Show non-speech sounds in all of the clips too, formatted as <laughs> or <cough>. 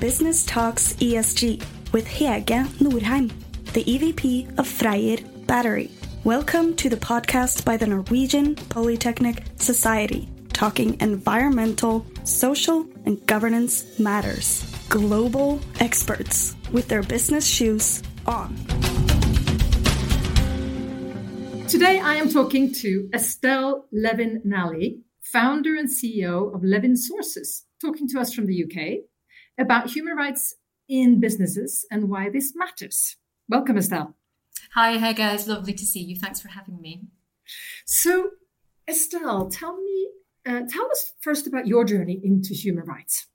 Business Talks ESG with Hege Norheim, the EVP of Freyr Battery. Welcome to the podcast by the Norwegian Polytechnic Society, talking environmental, social, and governance matters. Global experts with their business shoes on. Today I am talking to Estelle Levin Nally, founder and CEO of Levin Sources, talking to us from the UK about human rights in businesses and why this matters. Welcome, Estelle. Hi, hey guys, lovely to see you. Thanks for having me. So, Estelle, tell me, uh, tell us first about your journey into human rights.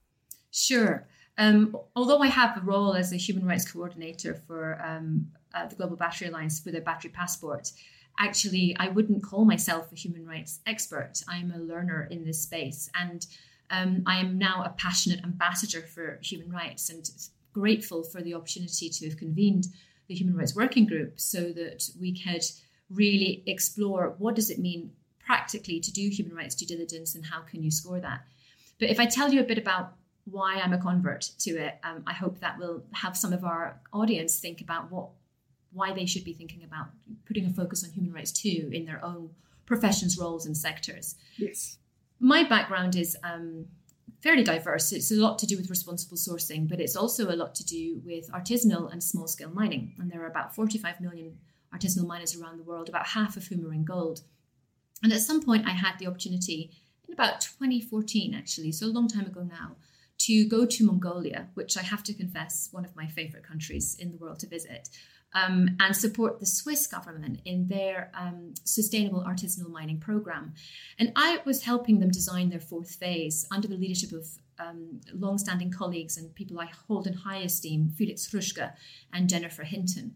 Sure. Um, although I have a role as a human rights coordinator for um, uh, the Global Battery Alliance for a battery passport, actually, I wouldn't call myself a human rights expert. I'm a learner in this space. And um, I am now a passionate ambassador for human rights and grateful for the opportunity to have convened the Human Rights Working Group so that we could really explore what does it mean practically to do human rights due diligence and how can you score that. But if I tell you a bit about why I'm a convert to it, um, I hope that will have some of our audience think about what why they should be thinking about putting a focus on human rights too in their own professions, roles, and sectors. Yes. My background is um, fairly diverse. It's a lot to do with responsible sourcing, but it's also a lot to do with artisanal and small scale mining. And there are about 45 million artisanal miners around the world, about half of whom are in gold. And at some point, I had the opportunity in about 2014, actually, so a long time ago now, to go to Mongolia, which I have to confess, one of my favorite countries in the world to visit um, and support the Swiss government in their um, sustainable artisanal mining program. And I was helping them design their fourth phase under the leadership of um, long-standing colleagues and people I hold in high esteem, Felix Hruska and Jennifer Hinton.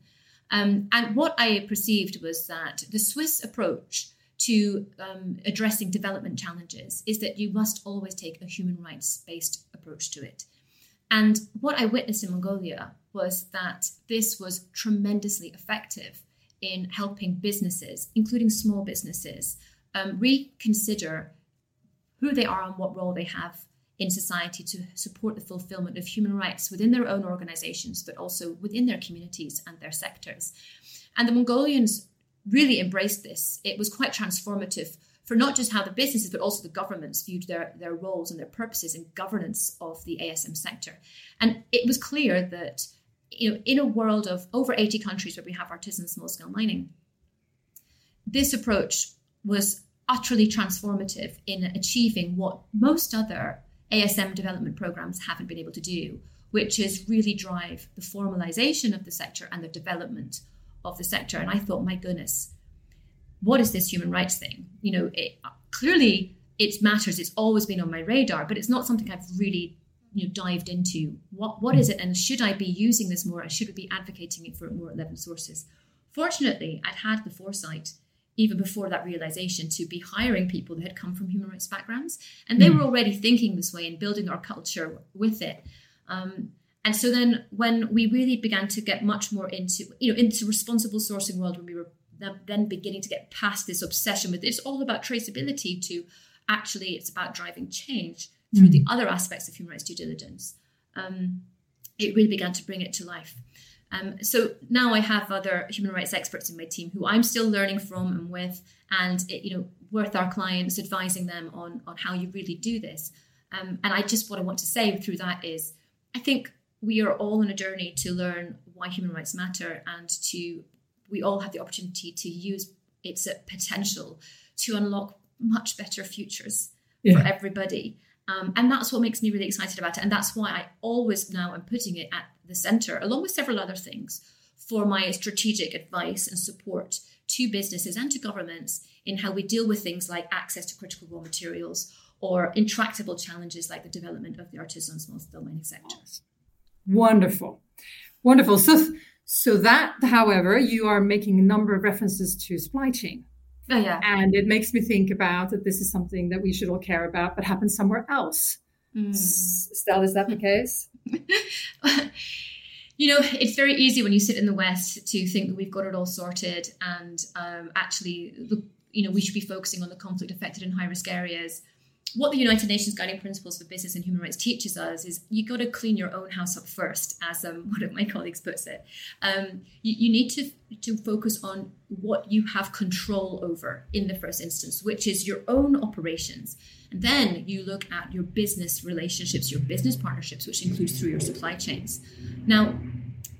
Um, and what I perceived was that the Swiss approach to um, addressing development challenges is that you must always take a human rights based approach to it. And what I witnessed in Mongolia was that this was tremendously effective in helping businesses, including small businesses, um, reconsider who they are and what role they have in society to support the fulfillment of human rights within their own organizations, but also within their communities and their sectors. And the Mongolians really embraced this. It was quite transformative for not just how the businesses, but also the governments viewed their, their roles and their purposes in governance of the ASM sector. And it was clear that you know, in a world of over 80 countries where we have artisan small scale mining, this approach was utterly transformative in achieving what most other ASM development programs haven't been able to do, which is really drive the formalization of the sector and the development of the sector. And I thought, my goodness, what is this human rights thing? You know, it, clearly it matters. It's always been on my radar, but it's not something I've really you know dived into. What what is it, and should I be using this more? And should we be advocating it for more at Levin Sources? Fortunately, I'd had the foresight even before that realization to be hiring people that had come from human rights backgrounds, and they mm. were already thinking this way and building our culture with it. Um, and so then, when we really began to get much more into you know into responsible sourcing world, when we were then beginning to get past this obsession with it's all about traceability to actually it's about driving change through mm. the other aspects of human rights due diligence. Um, it really began to bring it to life. Um, so now I have other human rights experts in my team who I'm still learning from and with, and it, you know, with our clients, advising them on on how you really do this. Um, and I just what I want to say through that is, I think we are all on a journey to learn why human rights matter and to we all have the opportunity to use its potential to unlock much better futures yeah. for everybody. Um, and that's what makes me really excited about it. And that's why I always now am putting it at the center, along with several other things, for my strategic advice and support to businesses and to governments in how we deal with things like access to critical raw materials or intractable challenges like the development of the artisanal small scale mining sector. Wonderful. Wonderful. So, so that, however, you are making a number of references to supply chain. Oh, yeah. And it makes me think about that this is something that we should all care about, but happens somewhere else. Mm. Stella, is that the case? <laughs> you know, it's very easy when you sit in the West to think that we've got it all sorted, and um, actually, you know, we should be focusing on the conflict affected in high risk areas. What the United Nations Guiding Principles for Business and Human Rights teaches us is you got to clean your own house up first, as um, <laughs> one of my colleagues puts it. Um, you, you, need to to focus on what you have control over in the first instance, which is your own operations, and then you look at your business relationships, your business partnerships, which includes through your supply chains. Now,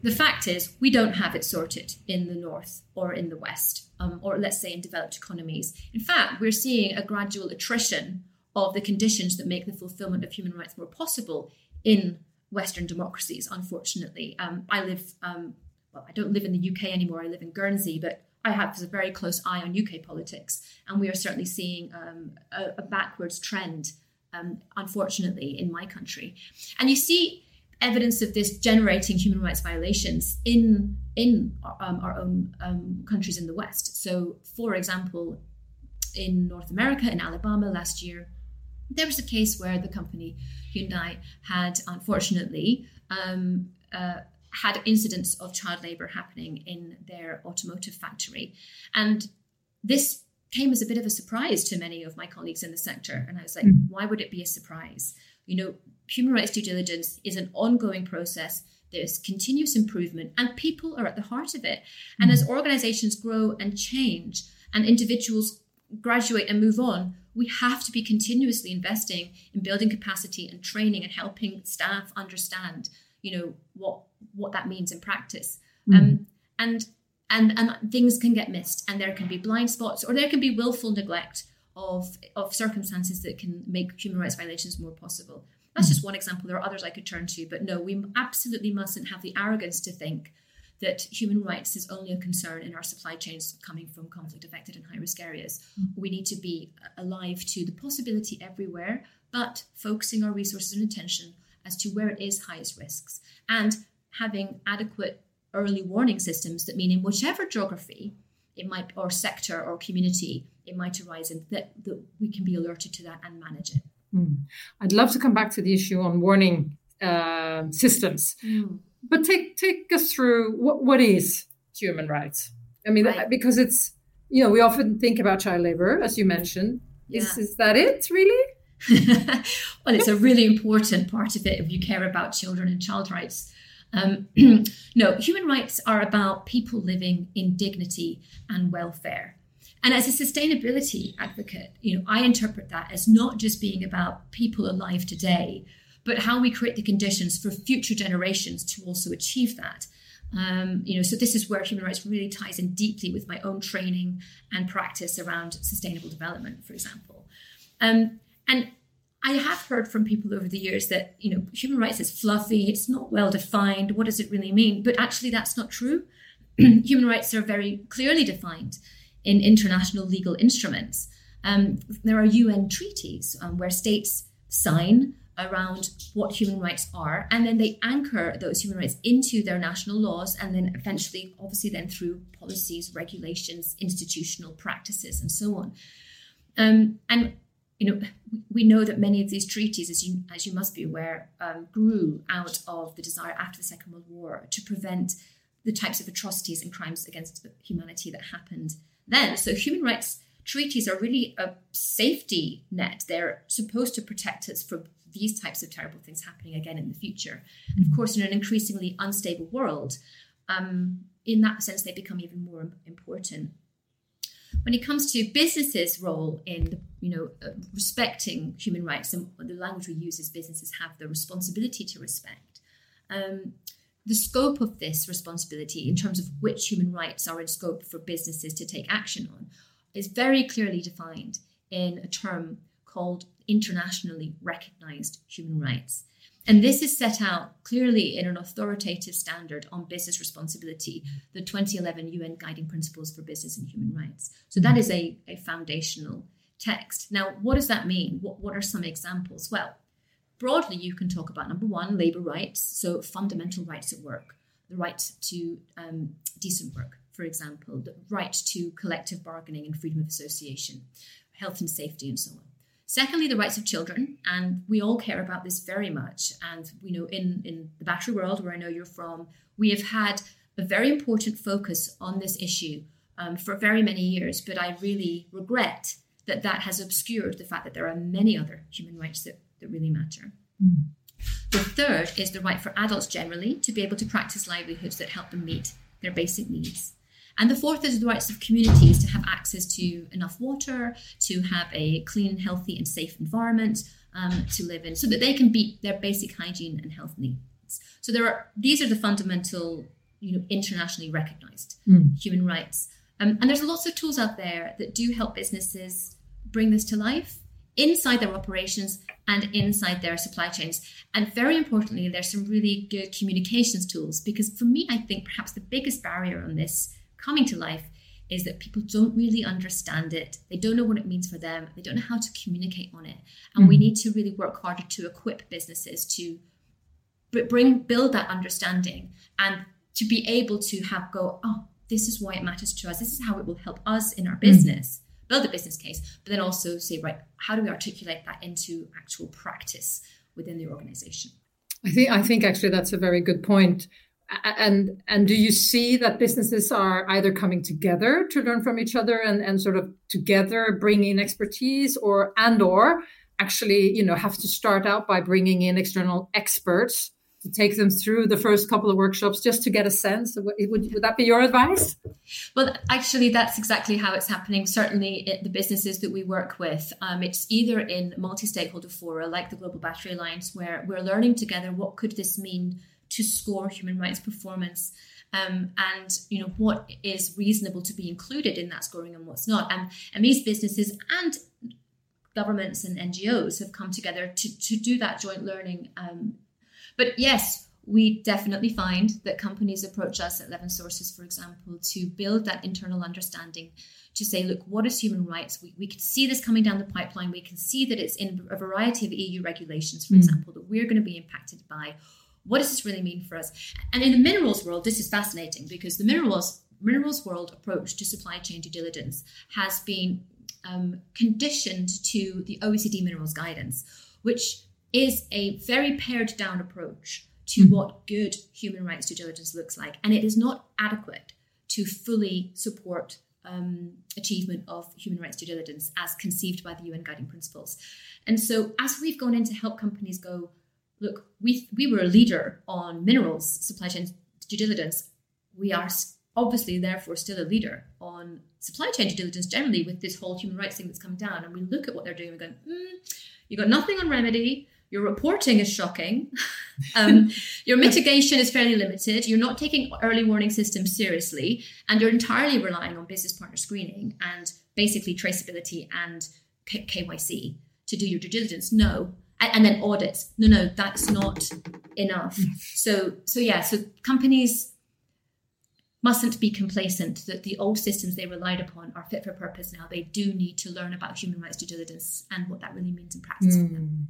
the fact is, we don't have it sorted in the north or in the west, um, or let's say in developed economies. In fact, we're seeing a gradual attrition of the conditions that make the fulfillment of human rights more possible in Western democracies, unfortunately. Um, I live, um, well, I don't live in the UK anymore, I live in Guernsey, but I have a very close eye on UK politics, and we are certainly seeing um, a, a, backwards trend, um, unfortunately, in my country. And you see evidence of this generating human rights violations in in um, our own um, countries in the West. So, for example, in North America, in Alabama last year, there was a case where the company Hyundai had unfortunately um, uh, had incidents of child labor happening in their automotive factory. And this came as a bit of a surprise to many of my colleagues in the sector. And I was like, mm. why would it be a surprise? You know, human rights due diligence is an ongoing process. There's continuous improvement, and people are at the heart of it. And mm. as organizations grow and change, and individuals graduate and move on, we have to be continuously investing in building capacity and training and helping staff understand, you know, what what that means in practice. Mm. Um, and and and things can get missed, and there can be blind spots, or there can be willful neglect of of circumstances that can make human rights violations more possible. That's mm. just one example. There are others I could turn to, but no, we absolutely mustn't have the arrogance to think that human rights is only a concern in our supply chains coming from conflict affected and high risk areas. Mm-hmm. We need to be alive to the possibility everywhere, but focusing our resources and attention as to where it is highest risks and having adequate early warning systems that mean in whichever geography it might or sector or community it might arise in that, that we can be alerted to that and manage it. Mm. I'd love to come back to the issue on warning uh, systems. Mm but take take us through what what is human rights? I mean, right. because it's you know we often think about child labor, as you mentioned. Yeah. Is is that it really? <laughs> well, it's a really important part of it if you care about children and child rights. Um, <clears throat> no, human rights are about people living in dignity and welfare. And as a sustainability advocate, you know, I interpret that as not just being about people alive today, but how we create the conditions for future generations to also achieve that. Um, you know, so this is where human rights really ties in deeply with my own training and practice around sustainable development, for example. Um, and I have heard from people over the years that you know human rights is fluffy, it's not well defined. What does it really mean? But actually, that's not true. <clears throat> human rights are very clearly defined in international legal instruments. Um, there are UN treaties um, where states sign around what human rights are and then they anchor those human rights into their national laws and then eventually obviously then through policies regulations institutional practices and so on. Um, and you know we know that many of these treaties as you as you must be aware um, grew out of the desire after the second world war to prevent the types of atrocities and crimes against humanity that happened then. So human rights treaties are really a safety net. They're supposed to protect us from these types of terrible things happening again in the future. And of course, in an increasingly unstable world, um, in that sense, they become even more important. When it comes to businesses' role in, you know, uh, respecting human rights, and the language we use is businesses have the responsibility to respect. Um, the scope of this responsibility, in terms of which human rights are in scope for businesses to take action on, is very clearly defined in a term called internationally recognized human rights. And this is set out clearly in an authoritative standard on business responsibility, the 2011 UN Guiding Principles for Business and Human Rights. So that is a, a foundational text. Now, what does that mean? What, what are some examples? Well, broadly, you can talk about number one, labor rights, so fundamental rights at work, the right to um, decent work, for example, the right to collective bargaining and freedom of association, health and safety, and so on. Secondly, the rights of children, and we all care about this very much. And you know, in in the battery world, where I know you're from, we have had a very important focus on this issue um, for very many years. But I really regret that that has obscured the fact that there are many other human rights that, that really matter. Mm. The third is the right for adults generally to be able to practice livelihoods that help them meet their basic needs. And the fourth is the rights of communities to have access to enough water, to have a clean, healthy, and safe environment um, to live in, so that they can meet their basic hygiene and health needs. So there are these are the fundamental, you know, internationally recognized mm. human rights. Um, and there's lots of tools out there that do help businesses bring this to life inside their operations and inside their supply chains. And very importantly, there's some really good communications tools because for me, I think perhaps the biggest barrier on this coming to life is that people don't really understand it. They don't know what it means for them. They don't know how to communicate on it. And mm we need to really work harder to equip businesses to bring build that understanding and to be able to have go, oh, this is why it matters to us. This is how it will help us in our mm. business. mm build a business case, but then also say, right, how do we articulate that into actual practice within the organization? I think I think actually that's a very good point. And and do you see that businesses are either coming together to learn from each other and, and sort of together bring in expertise or and or actually you know have to start out by bringing in external experts to take them through the first couple of workshops just to get a sense would, would that be your advice? Well actually that's exactly how it's happening. Certainly at the businesses that we work with um, it's either in multi-stakeholder fora like the global battery alliance where we're learning together what could this mean to score human rights performance um, and you know what is reasonable to be included in that scoring and what's not and and these businesses and governments and ngos have come together to, to do that joint learning um, but yes, we definitely find that companies approach us at Levin Sources, for example, to build that internal understanding to say, look, what is human rights? We, we can see this coming down the pipeline. We can see that it's in a variety of EU regulations, for mm. example, that we're going to be impacted by. What does this really mean for us? And in the minerals world, this is fascinating because the minerals minerals world approach to supply chain due diligence has been um, conditioned to the OECD minerals guidance, which is a very pared down approach to mm what good human rights due diligence looks like. And it is not adequate to fully support um, achievement of human rights due diligence as conceived by the UN guiding principles. And so, as we've gone in to help companies go, look, we, we were a leader on minerals supply chain due diligence. We are obviously, therefore, still a leader on supply chain due diligence generally with this whole human rights thing that's come down. And we look at what they're doing and going, mm, you got nothing on remedy your reporting is shocking. <laughs> Um, your mitigation is fairly limited. You're not taking early warning systems seriously, and you're entirely relying on business partner screening and basically traceability and K- KYC to do your due diligence. No, and, then audits. No, no, that's not enough. So, so yeah, so companies mustn't be complacent that the old systems they relied upon are fit for purpose now. They do need to learn about human rights due diligence and what that really means in practice mm. for them. Hmm.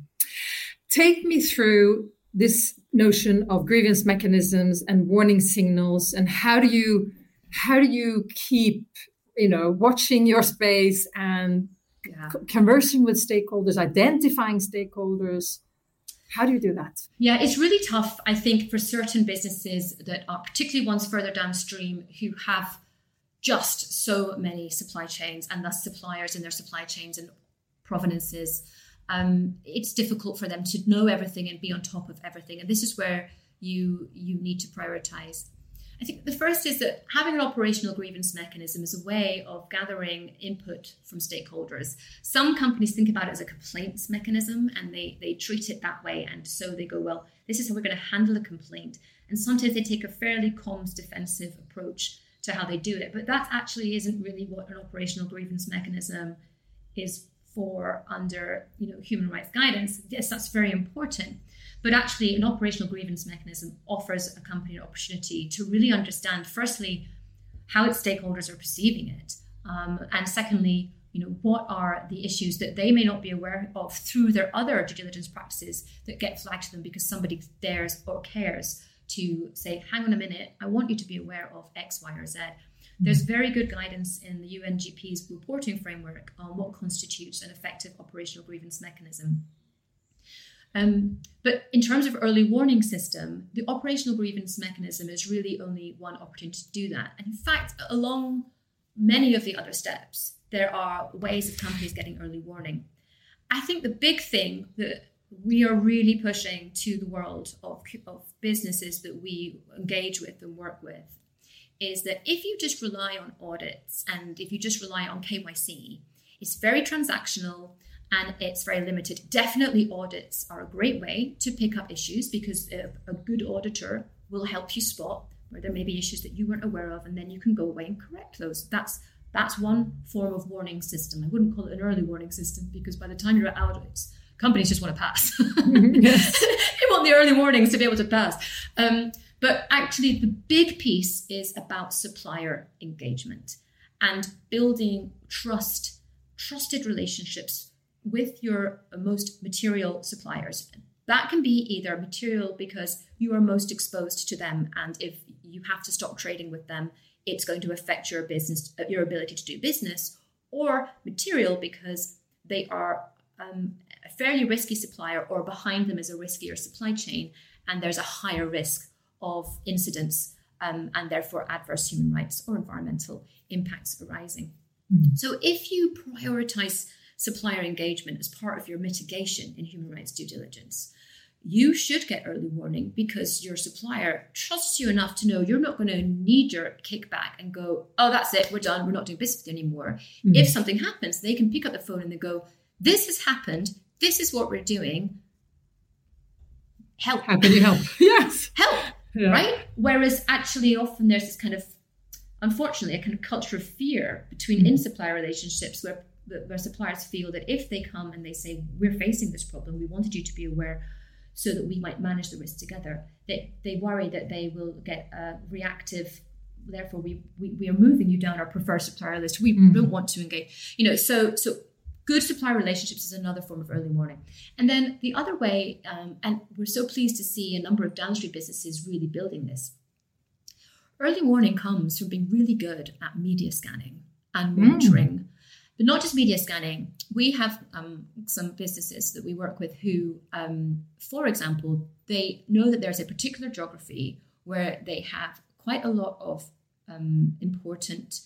Take me through this notion of grievance mechanisms and warning signals and how do you how do you keep you know watching your space and yeah. conversing with stakeholders identifying stakeholders how do you do that yeah it's really tough i think for certain businesses that are particularly ones further downstream who have just so many supply chains and thus suppliers in their supply chains and provenances um, it's difficult for them to know everything and be on top of everything. And this is where you you need to prioritize. I think the first is that having an operational grievance mechanism is a way of gathering input from stakeholders. Some companies think about it as a complaints mechanism and they, they treat it that way. And so they go, well, this is how we're going to handle a complaint. And sometimes they take a fairly comms defensive approach to how they do it. But that actually isn't really what an operational grievance mechanism is for under you know human rights guidance yes that's very important but actually an operational grievance mechanism offers a company an opportunity to really understand firstly how its stakeholders are perceiving it um, and secondly you know what are the issues that they may not be aware of through their other due diligence practices that get flagged to them because somebody dares or cares to say hang on a minute i want you to be aware of x y or z there's very good guidance in the UNGP's reporting framework on what constitutes an effective operational grievance mechanism. Um, but in terms of early warning system, the operational grievance mechanism is really only one opportunity to do that. And in fact, along many of the other steps, there are ways of companies getting early warning. I think the big thing that we are really pushing to the world of, of businesses that we engage with and work with is that if you just rely on audits and if you just rely on KYC, it's very transactional and it's very limited. Definitely, audits are a great way to pick up issues because a, good auditor will help you spot where there may be issues that you weren't aware of, and then you can go away and correct those. That's that's one form of warning system. I wouldn't call it an early warning system because by the time you're at it's companies just want to pass. <laughs> they want the early warnings to be able to pass. Um, but actually, the big piece is about supplier engagement and building trust, trusted relationships with your most material suppliers. That can be either material because you are most exposed to them, and if you have to stop trading with them, it's going to affect your business, your ability to do business, or material because they are um, a fairly risky supplier, or behind them is a riskier supply chain, and there's a higher risk of incidents um, and therefore adverse human rights or environmental impacts arising. Mm. So, if you prioritize supplier engagement as part of your mitigation in human rights due diligence, you should get early warning because your supplier trusts you enough to know you're not going to need your kickback and go, oh, that's it, we're done, we're not doing business with you anymore. Mm. If something happens, they can pick up the phone and they go, this has happened, this is what we're doing. Help. How can you help? <laughs> yes. Help. Yeah. Right? Whereas actually, often there's this kind of, unfortunately, a kind of culture of fear between mm. in supplier relationships where, where suppliers feel that if they come and they say, we're facing this problem, we wanted you to be aware so that we might manage the risk together. They, they worry that they will get a reactive therefore we, we, we are moving you down our preferred supplier list we mm. don't want to engage you know so so good supplier relationships is another form of early warning and then the other way um, and we're so pleased to see a number of downstream businesses really building this early warning comes from being really good at media scanning and monitoring mm. But not just media scanning. We have um, some businesses that we work with who, um, for example, they know that there's a particular geography where they have quite a lot of um, important.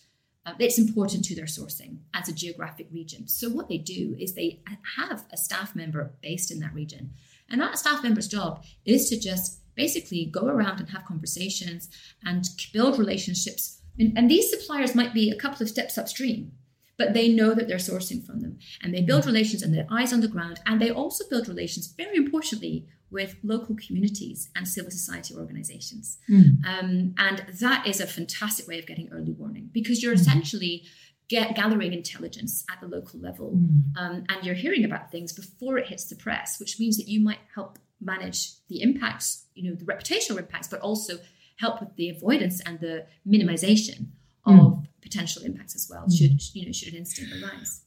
Uh, it's important to their sourcing as a geographic region. So what they do is they have a staff member based in that region, and that staff member's job is to just basically go around and have conversations and build relationships. And, and these suppliers might be a couple of steps upstream but they know that they're sourcing from them and they build relations and their eyes on the ground and they also build relations very importantly with local communities and civil society organizations mm. um, and that is a fantastic way of getting early warning because you're mm. essentially get, gathering intelligence at the local level mm. um, and you're hearing about things before it hits the press which means that you might help manage the impacts you know the reputational impacts but also help with the avoidance and the minimization of mm. Potential impacts as well. Mm. Should you know should an incident arise?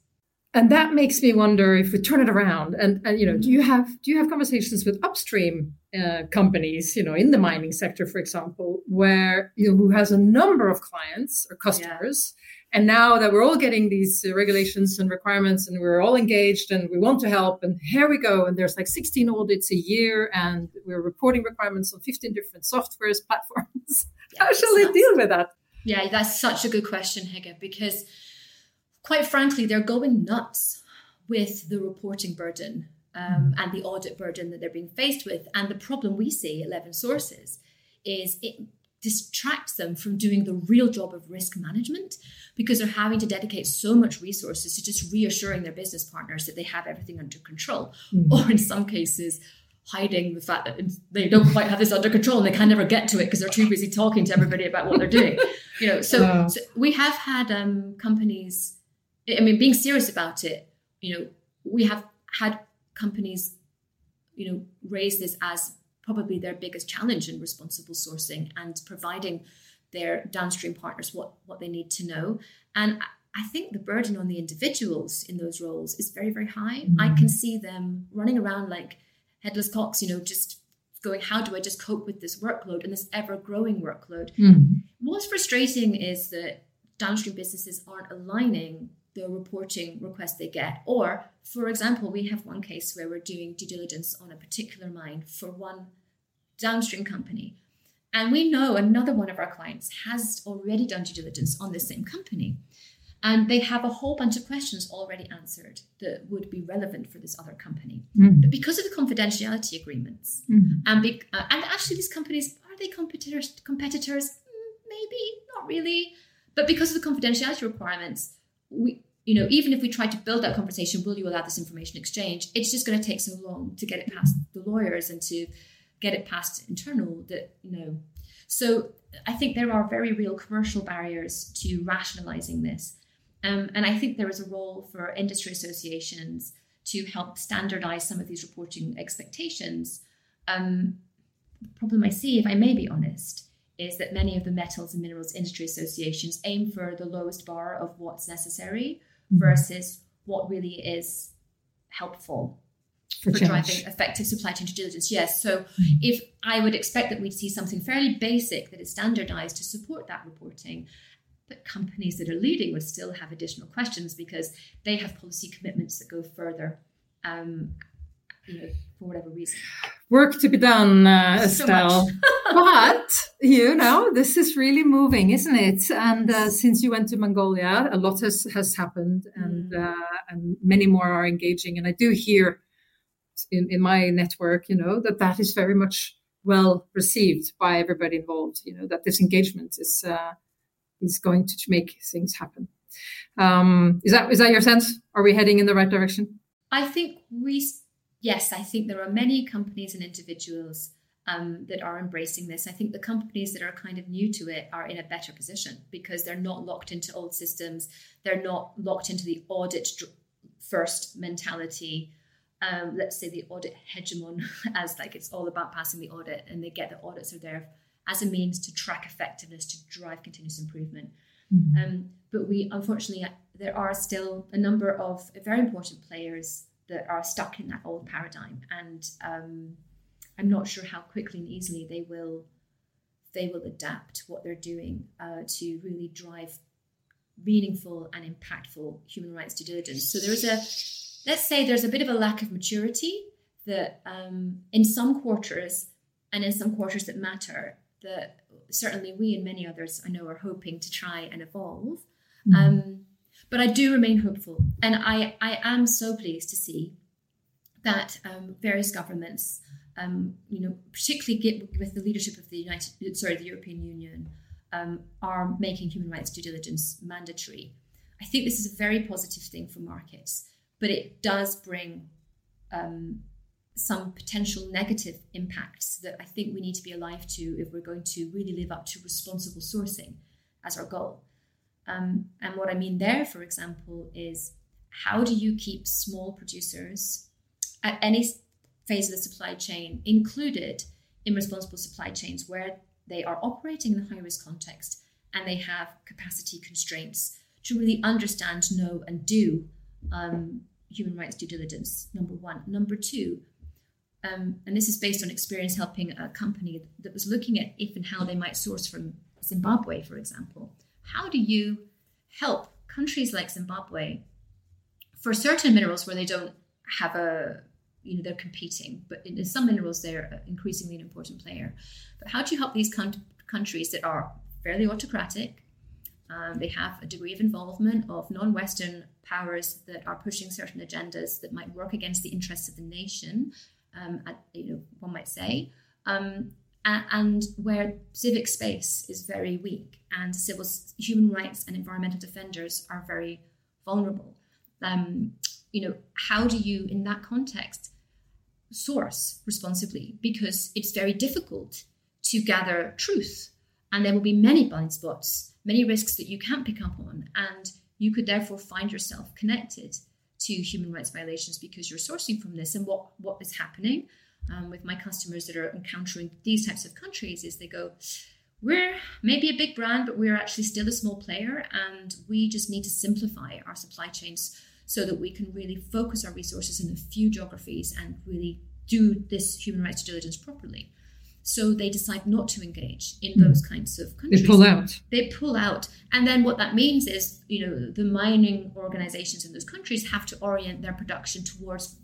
And that makes me wonder if we turn it around and, and you know do you have do you have conversations with upstream uh, companies you know in the mining sector for example where you know who has a number of clients or customers yeah. and now that we're all getting these uh, regulations and requirements and we're all engaged and we want to help and here we go and there's like 16 audits a year and we're reporting requirements on 15 different softwares <laughs> platforms yeah, how shall they deal with that yeah, that's such a good question, Hege, because quite frankly, they're going nuts with the reporting burden um, and the audit burden that they're being faced with. And the problem we see at Levin Sources is it distracts them from doing the real job of risk management because they're having to dedicate so much resources to just reassuring their business partners that they have everything under control. Mm-hmm. Or in some cases, hiding the fact that they don't quite have this under control and they can never get to it because they're too busy talking to everybody about what they're doing. <laughs> you know, so, so we have had um, companies. I mean, being serious about it. You know, we have had companies, you know, raise this as probably their biggest challenge in responsible sourcing and providing their downstream partners what what they need to know. And I think the burden on the individuals in those roles is very, very high. Mm-hmm. I can see them running around like headless cocks, you know, just going, how do I just cope with this workload and this ever growing workload? Mm-hmm. What's frustrating is that downstream businesses aren't aligning the reporting requests they get. Or, for example, we have one case where we're doing due diligence on a particular mine for one downstream company. And we know another one of our clients has already done due diligence on the same company. And they have a whole bunch of questions already answered that would be relevant for this other company. Mm. But because of the confidentiality agreements, mm. and, be, uh, and actually these companies, are they competitors? competitors? Maybe, not really. But because of the confidentiality requirements, we, you know, even if we try to build that conversation, will you allow this information exchange? It's just going to take so long to get it past the lawyers and to get it past internal that, you know. So I think there are very real commercial barriers to rationalizing this. Um, and I think there is a role for industry associations to help standardize some of these reporting expectations. Um, the problem I see, if I may be honest, is that many of the metals and minerals industry associations aim for the lowest bar of what's necessary mm-hmm. versus what really is helpful for, for driving effective supply chain due diligence. Yes. So mm-hmm. if I would expect that we'd see something fairly basic that is standardized to support that reporting, but companies that are leading would still have additional questions because they have policy commitments that go further. Um, you know, for whatever reason. Work to be done, uh, Estelle. <laughs> but you know, this is really moving, isn't it? And uh, since you went to Mongolia, a lot has has happened, and mm. uh, and many more are engaging. And I do hear in in my network, you know, that that is very much well received by everybody involved. You know, that this engagement is uh, is going to make things happen. Um, is that is that your sense? Are we heading in the right direction? I think we, yes, I think there are many companies and individuals um, that are embracing this. I think the companies that are kind of new to it are in a better position because they're not locked into old systems. They're not locked into the audit first mentality. Um, let's say the audit hegemon, <laughs> as like it's all about passing the audit, and they get the audits are there as a means to track effectiveness to drive continuous improvement. Mm-hmm. Um, but we unfortunately uh, there are still a number of very important players that are stuck in that old paradigm, and um, I'm not sure how quickly and easily they will they will adapt what they're doing uh, to really drive meaningful and impactful human rights due diligence. So there's a let's say there's a bit of a lack of maturity that um, in some quarters and in some quarters that matter that certainly we and many others I know are hoping to try and evolve. Mm-hmm. Um, but I do remain hopeful, and I I am so pleased to see that um, various governments, um, you know, particularly get, with the leadership of the United, sorry, the European Union, um, are making human rights due diligence mandatory. I think this is a very positive thing for markets, but it does bring um, some potential negative impacts that I think we need to be alive to if we're going to really live up to responsible sourcing as our goal. Um, and what I mean there, for example, is how do you keep small producers at any phase of the supply chain included in responsible supply chains where they are operating in a high risk context and they have capacity constraints to really understand, know, and do um, human rights due diligence, number one. Number two, um, and this is based on experience helping a company that was looking at if and how they might source from Zimbabwe, for example. How do you help countries like Zimbabwe for certain minerals where they don't have a, you know, they're competing, but in some minerals they're increasingly an important player. But how do you help these con- countries that are fairly autocratic? Um, they have a degree of involvement of non Western powers that are pushing certain agendas that might work against the interests of the nation um, you know, one might say, um, and, and where civic space is very weak and civil human rights and environmental defenders are very vulnerable. Um, you know, how do you, in that context, source responsibly? Because it's very difficult to gather truth, and there will be many blind spots, many risks that you can't pick up on, and you could therefore find yourself connected to human rights violations because you're sourcing from this. And what, what is happening um, with my customers that are encountering these types of countries is they go, we're maybe a big brand, but we're actually still a small player, and we just need to simplify our supply chains so that we can really focus our resources in a few geographies and really do this human rights diligence properly. So they decide not to engage in mm. those kinds of countries. They pull out. They pull out. And then what that means is, you know, the mining organizations in those countries have to orient their production towards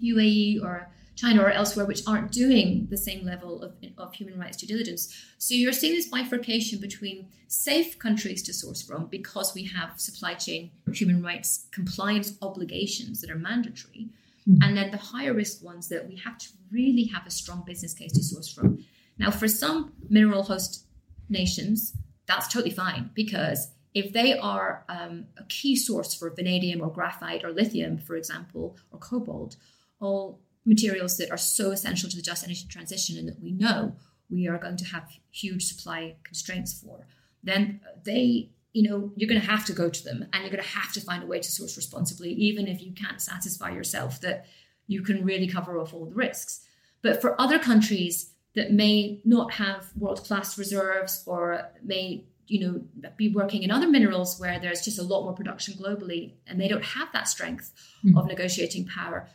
UAE or China or elsewhere, which aren't doing the same level of, of human rights due diligence. So you're seeing this bifurcation between safe countries to source from because we have supply chain human rights compliance obligations that are mandatory, mm-hmm. and then the higher risk ones that we have to really have a strong business case to source from. Now, for some mineral host nations, that's totally fine because if they are um, a key source for vanadium or graphite or lithium, for example, or cobalt, all materials that are so essential to the just energy transition and that we know we are going to have huge supply constraints for, then they, you know, you're going to have to go to them and you're going to have to find a way to source responsibly, even if you can't satisfy yourself that you can really cover off all the risks. But for other countries that may not have world class reserves or may you know be working in other minerals where there's just a lot more production globally and they don't have that strength mm-hmm. of negotiating power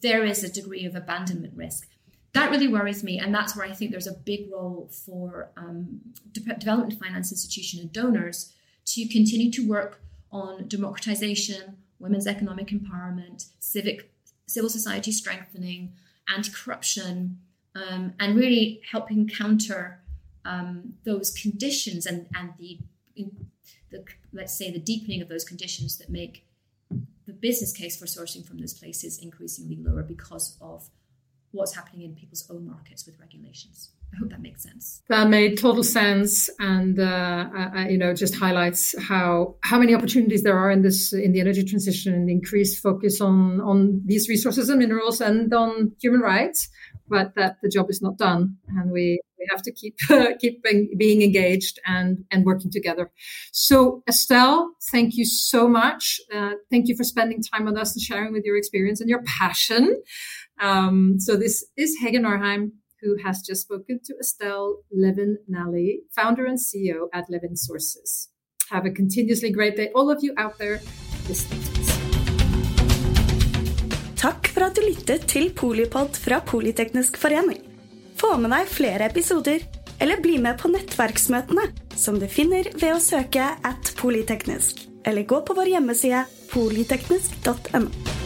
there is a degree of abandonment risk. That really worries me, and that's where I think there's a big role for um, de- development finance institution and donors to continue to work on democratization, women's economic empowerment, civic civil society strengthening, anti-corruption, um, and really helping counter um, those conditions and and the, the let's say the deepening of those conditions that make the business case for sourcing from those places increasingly lower because of what's happening in people's own markets with regulations. I hope that makes sense. That made total sense, and uh, you know, just highlights how how many opportunities there are in this in the energy transition and the increased focus on on these resources and minerals and on human rights, but that the job is not done, and we we have to keep <laughs> keep being engaged and and working together. So Estelle, thank you so much. Uh, thank you for spending time with us and sharing with your experience and your passion. Um, so this is Hege Norheim who has just spoken to Estelle Levin Nally, founder and CEO at Levin Sources. Have a continuously great day, all of you out there. Takk for at du lyttet til Polipod fra Politeknisk forening. Få med deg flere episoder, eller bli med på nettverksmøtene, som du finner ved å søke at polyteknisk, eller gå på vår hjemmeside polyteknisk.no.